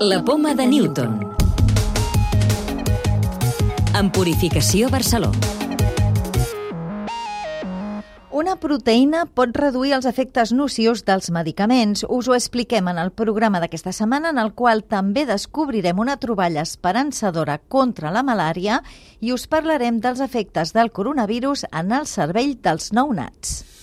La poma de Newton. En Purificació Barceló. Una proteïna pot reduir els efectes nocius dels medicaments. Us ho expliquem en el programa d'aquesta setmana, en el qual també descobrirem una troballa esperançadora contra la malària i us parlarem dels efectes del coronavirus en el cervell dels nounats.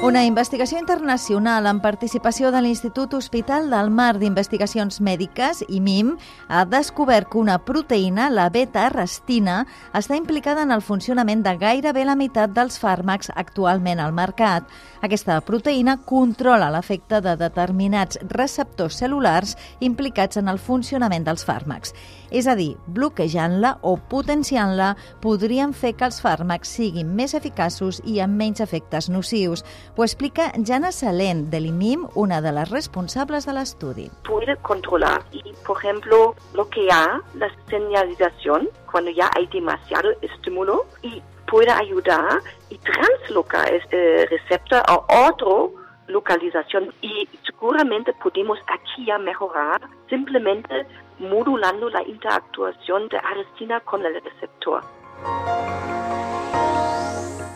Una investigació internacional amb participació de l'Institut Hospital del Mar d'Investigacions Mèdiques, IMIM, ha descobert que una proteïna, la beta-arrestina, està implicada en el funcionament de gairebé la meitat dels fàrmacs actualment al mercat. Aquesta proteïna controla l'efecte de determinats receptors cel·lulars implicats en el funcionament dels fàrmacs. És a dir, bloquejant-la o potenciant-la podrien fer que els fàrmacs siguin més eficaços i amb menys efectes nocius. Ho explica Jana Salén, de l'IMIM, una de les responsables de l'estudi. Puede controlar y, por ejemplo, bloquear la señalización cuando ya hay demasiado estímulo y puede ayudar y translocar este receptor a otro localización y seguramente podemos aquí ya mejorar simplemente modulando la interactuación de arestina con el receptor.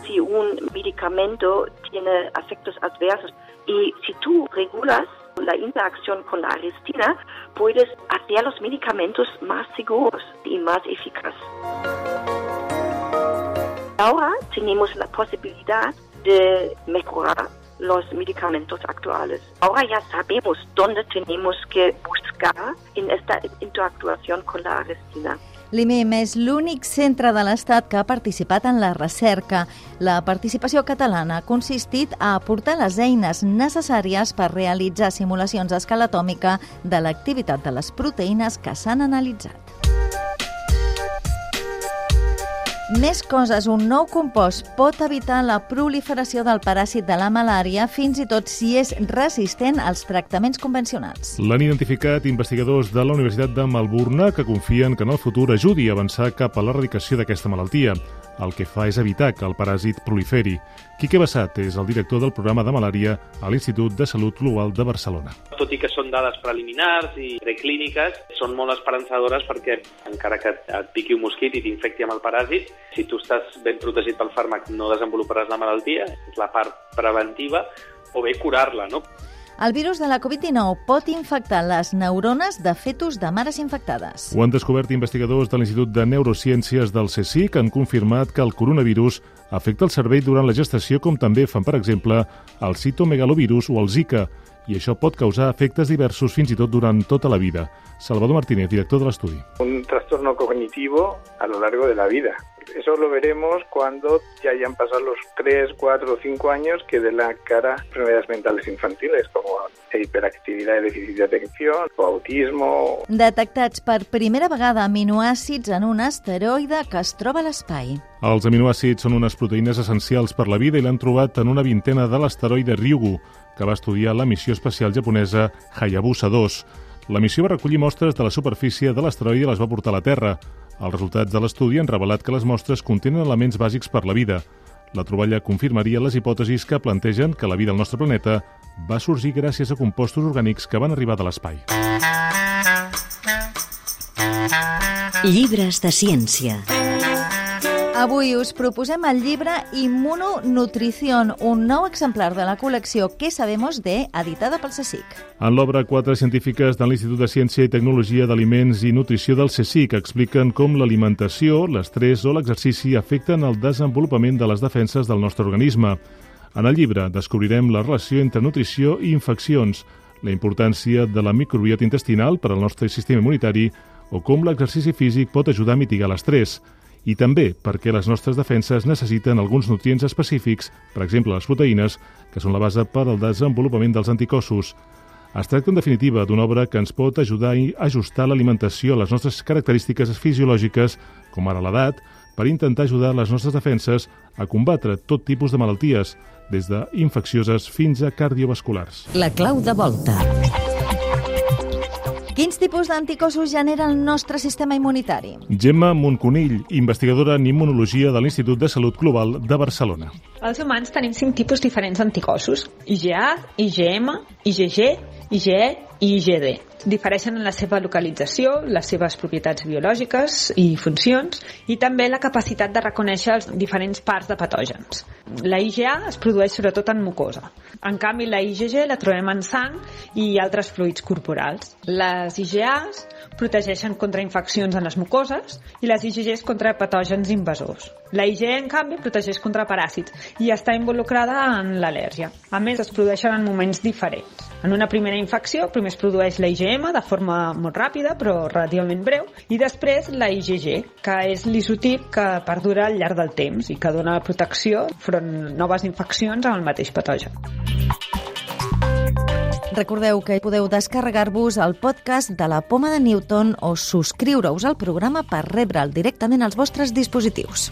Si un medicamento tiene efectos adversos y si tú regulas la interacción con la arestina, puedes hacer los medicamentos más seguros y más eficaces. Ahora tenemos la posibilidad de mejorar los medicamentos actuales. Ahora ya sabemos dónde tenemos que buscar en esta interactuación con la arestina. L'IMEM és l'únic centre de l'Estat que ha participat en la recerca. La participació catalana ha consistit a aportar les eines necessàries per realitzar simulacions a escala atòmica de l'activitat de les proteïnes que s'han analitzat. Més coses. Un nou compost pot evitar la proliferació del paràsit de la malària fins i tot si és resistent als tractaments convencionals. L'han identificat investigadors de la Universitat de Melbourne que confien que en el futur ajudi a avançar cap a l'erradicació d'aquesta malaltia. El que fa és evitar que el paràsit proliferi. Quique Bassat és el director del programa de malària a l'Institut de Salut Global de Barcelona. Tot i que són dades preliminars i preclíniques, són molt esperançadores perquè encara que et piqui un mosquit i t'infecti amb el paràsit, si tu estàs ben protegit pel fàrmac no desenvoluparàs la malaltia, és la part preventiva, o bé curar-la, no? El virus de la Covid-19 pot infectar les neurones de fetus de mares infectades. Ho han descobert investigadors de l'Institut de Neurociències del CSIC que han confirmat que el coronavirus afecta el cervell durant la gestació com també fan, per exemple, el citomegalovirus o el Zika, i això pot causar efectes diversos fins i tot durant tota la vida. Salvador Martínez, director de l'estudi. Un trastorno cognitivo a lo largo de la vida. Eso lo veremos cuando ya hayan pasado los 3, 4 o 5 años que de la cara enfermedades mentales infantiles como hiperactividad déficit de atención o autismo. Detectats per primera vegada aminoàcids en un asteroide que es troba a l'espai. Els aminoàcids són unes proteïnes essencials per la vida i l'han trobat en una vintena de l'asteroide Ryugu, que va estudiar la missió espacial japonesa Hayabusa 2. La missió va recollir mostres de la superfície de l'asteroide i les va portar a la Terra. Els resultats de l'estudi han revelat que les mostres contenen elements bàsics per la vida. La troballa confirmaria les hipòtesis que plantegen que la vida al nostre planeta va sorgir gràcies a compostos orgànics que van arribar de l'espai. Llibres de ciència. Avui us proposem el llibre Immunonutrición, un nou exemplar de la col·lecció Què sabemos de, editada pel CSIC. En l'obra, quatre científiques de l'Institut de Ciència i Tecnologia d'Aliments i Nutrició del CSIC expliquen com l'alimentació, l'estrès o l'exercici afecten el desenvolupament de les defenses del nostre organisme. En el llibre descobrirem la relació entre nutrició i infeccions, la importància de la microbiota intestinal per al nostre sistema immunitari o com l'exercici físic pot ajudar a mitigar l'estrès i també perquè les nostres defenses necessiten alguns nutrients específics, per exemple les proteïnes, que són la base per al desenvolupament dels anticossos. Es tracta, en definitiva, d'una obra que ens pot ajudar a ajustar l'alimentació a les nostres característiques fisiològiques, com ara l'edat, per intentar ajudar les nostres defenses a combatre tot tipus de malalties, des d'infeccioses fins a cardiovasculars. La clau de volta. Quins tipus d'anticossos genera el nostre sistema immunitari? Gemma Monconill, investigadora en immunologia de l'Institut de Salut Global de Barcelona. Els humans tenim cinc tipus diferents d'anticossos. IgA, IgM, IgG, IgE i IgD. Difereixen en la seva localització, les seves propietats biològiques i funcions i també la capacitat de reconèixer els diferents parts de patògens. La IgA es produeix sobretot en mucosa. En canvi, la IgG la trobem en sang i altres fluids corporals. Les IgAs protegeixen contra infeccions en les mucoses i les IgGs contra patògens invasors. La IgE, en canvi, protegeix contra paràsits i està involucrada en l'al·lèrgia. A més, es produeixen en moments diferents. En una primera infecció, primer es produeix la IgM de forma molt ràpida, però relativament breu, i després la IgG, que és l'isotip que perdura al llarg del temps i que dona protecció front noves infeccions amb el mateix patogen. Recordeu que podeu descarregar-vos el podcast de la Poma de Newton o subscriure-us al programa per rebre'l directament als vostres dispositius.